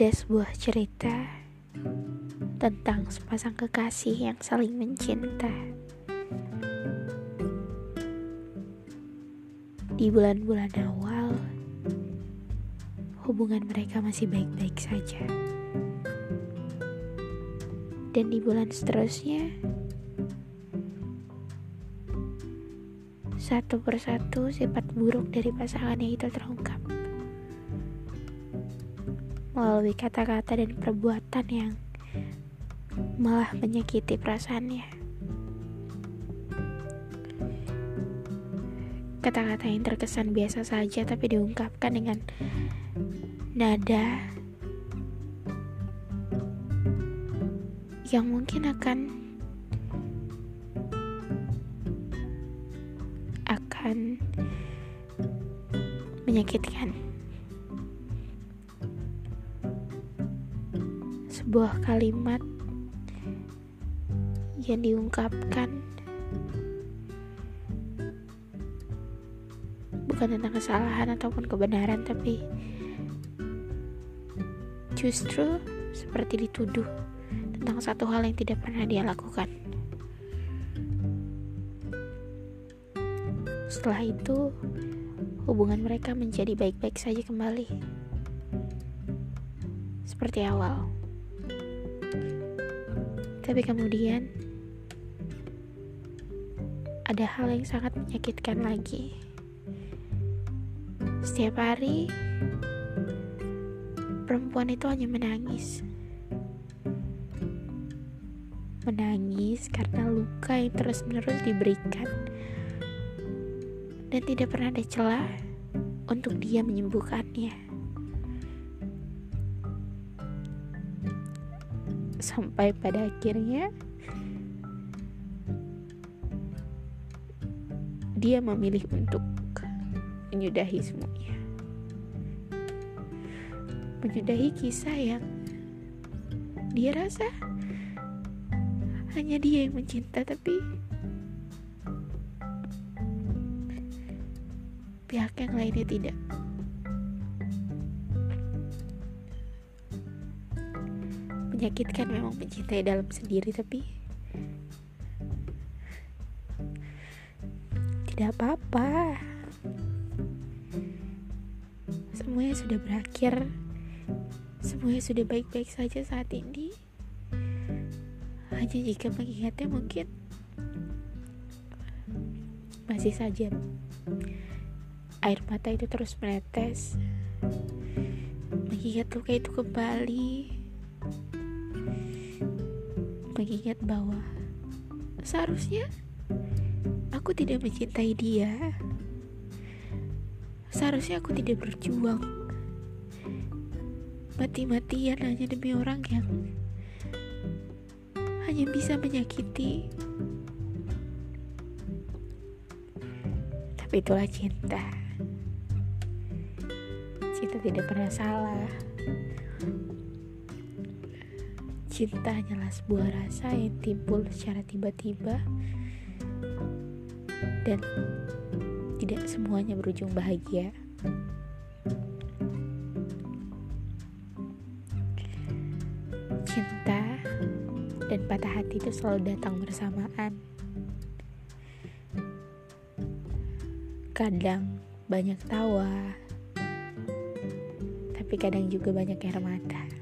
ada sebuah cerita tentang sepasang kekasih yang saling mencinta. Di bulan-bulan awal, hubungan mereka masih baik-baik saja. Dan di bulan seterusnya, satu persatu sifat buruk dari pasangannya itu terungkap melalui kata-kata dan perbuatan yang malah menyakiti perasaannya. Kata-kata yang terkesan biasa saja tapi diungkapkan dengan nada yang mungkin akan akan menyakitkan. Sebuah kalimat yang diungkapkan bukan tentang kesalahan ataupun kebenaran tapi justru seperti dituduh tentang satu hal yang tidak pernah dia lakukan. Setelah itu, hubungan mereka menjadi baik-baik saja kembali. Seperti awal. Tapi kemudian ada hal yang sangat menyakitkan lagi. Setiap hari perempuan itu hanya menangis. Menangis karena luka yang terus-menerus diberikan dan tidak pernah ada celah untuk dia menyembuhkannya. Sampai pada akhirnya dia memilih untuk menyudahi semuanya. Menyudahi kisah yang dia rasa hanya dia yang mencinta tapi pihak yang lainnya tidak menyakitkan memang mencintai dalam sendiri tapi tidak apa-apa. Semuanya sudah berakhir. Semuanya sudah baik-baik saja saat ini. Hanya jika mengingatnya mungkin masih saja air mata itu terus menetes. Mengingat luka itu kembali mengingat bahwa seharusnya aku tidak mencintai dia. Seharusnya aku tidak berjuang mati-matian hanya demi orang yang hanya bisa menyakiti. Tapi itulah cinta. Cinta tidak pernah salah. Cinta hanyalah sebuah rasa yang timbul secara tiba-tiba dan tidak semuanya berujung bahagia. Cinta dan patah hati itu selalu datang bersamaan. Kadang banyak tawa, tapi kadang juga banyak air mata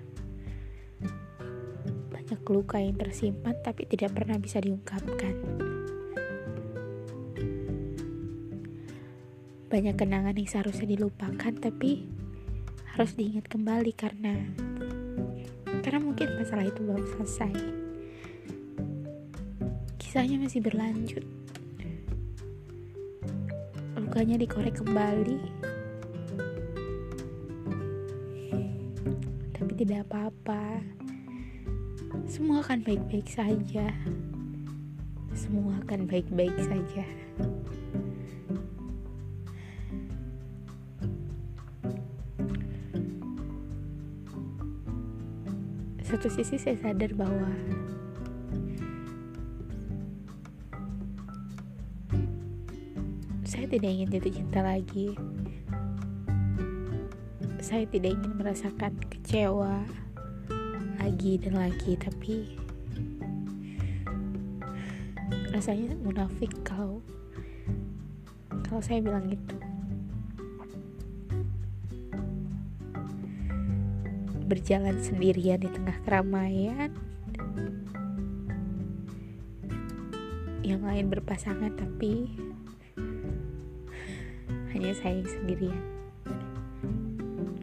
luka yang tersimpan tapi tidak pernah bisa diungkapkan. Banyak kenangan yang seharusnya dilupakan tapi harus diingat kembali karena karena mungkin masalah itu belum selesai. Kisahnya masih berlanjut. Lukanya dikorek kembali. Tapi tidak apa-apa semua akan baik-baik saja. Semua akan baik-baik saja. Satu sisi saya sadar bahwa saya tidak ingin jatuh cinta lagi. saya tidak ingin merasakan kecewa lagi dan lagi tapi rasanya munafik kalau kalau saya bilang itu berjalan sendirian di tengah keramaian yang lain berpasangan tapi hanya saya sendirian.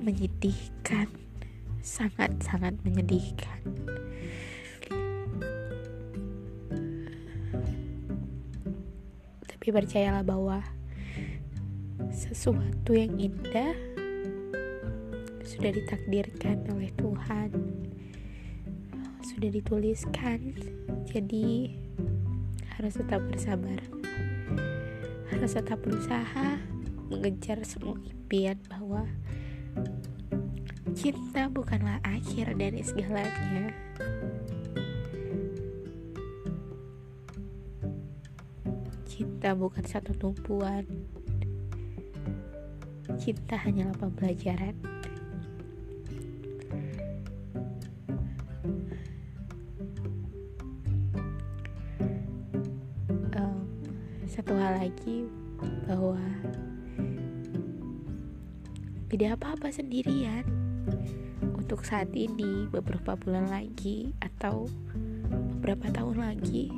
Menyedihkan sangat-sangat menyedihkan. Tapi percayalah bahwa sesuatu yang indah sudah ditakdirkan oleh Tuhan sudah dituliskan. Jadi harus tetap bersabar harus tetap berusaha mengejar semua impian bahwa cinta bukanlah akhir dari segalanya. Cinta bukan satu tumpuan. Cinta hanyalah pembelajaran. Um, satu hal lagi bahwa tidak apa-apa sendirian untuk saat ini beberapa bulan lagi atau beberapa tahun lagi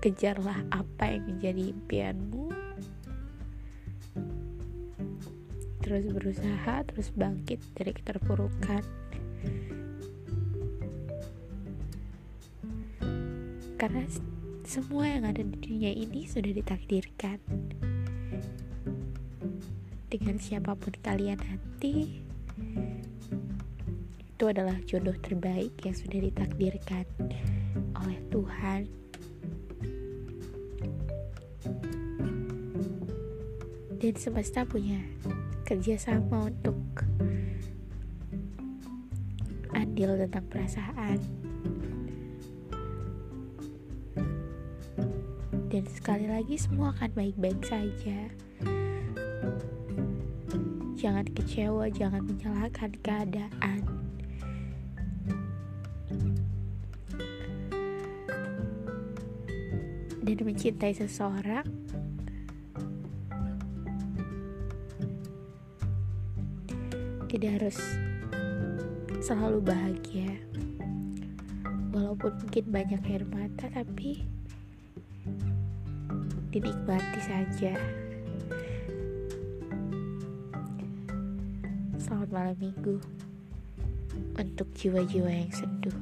kejarlah apa yang menjadi impianmu. Terus berusaha terus bangkit dari keterpurukan. Karena semua yang ada di dunia ini sudah ditakdirkan dengan siapa pun kalian nanti itu adalah jodoh terbaik yang sudah ditakdirkan oleh Tuhan. Dan semesta punya kerjasama untuk adil tentang perasaan. Dan sekali lagi semua akan baik-baik saja jangan kecewa jangan menyalahkan keadaan. Dan mencintai seseorang tidak harus selalu bahagia. Walaupun mungkin banyak air mata tapi dinikmati saja selamat malam minggu. Untuk jiwa-jiwa yang sendu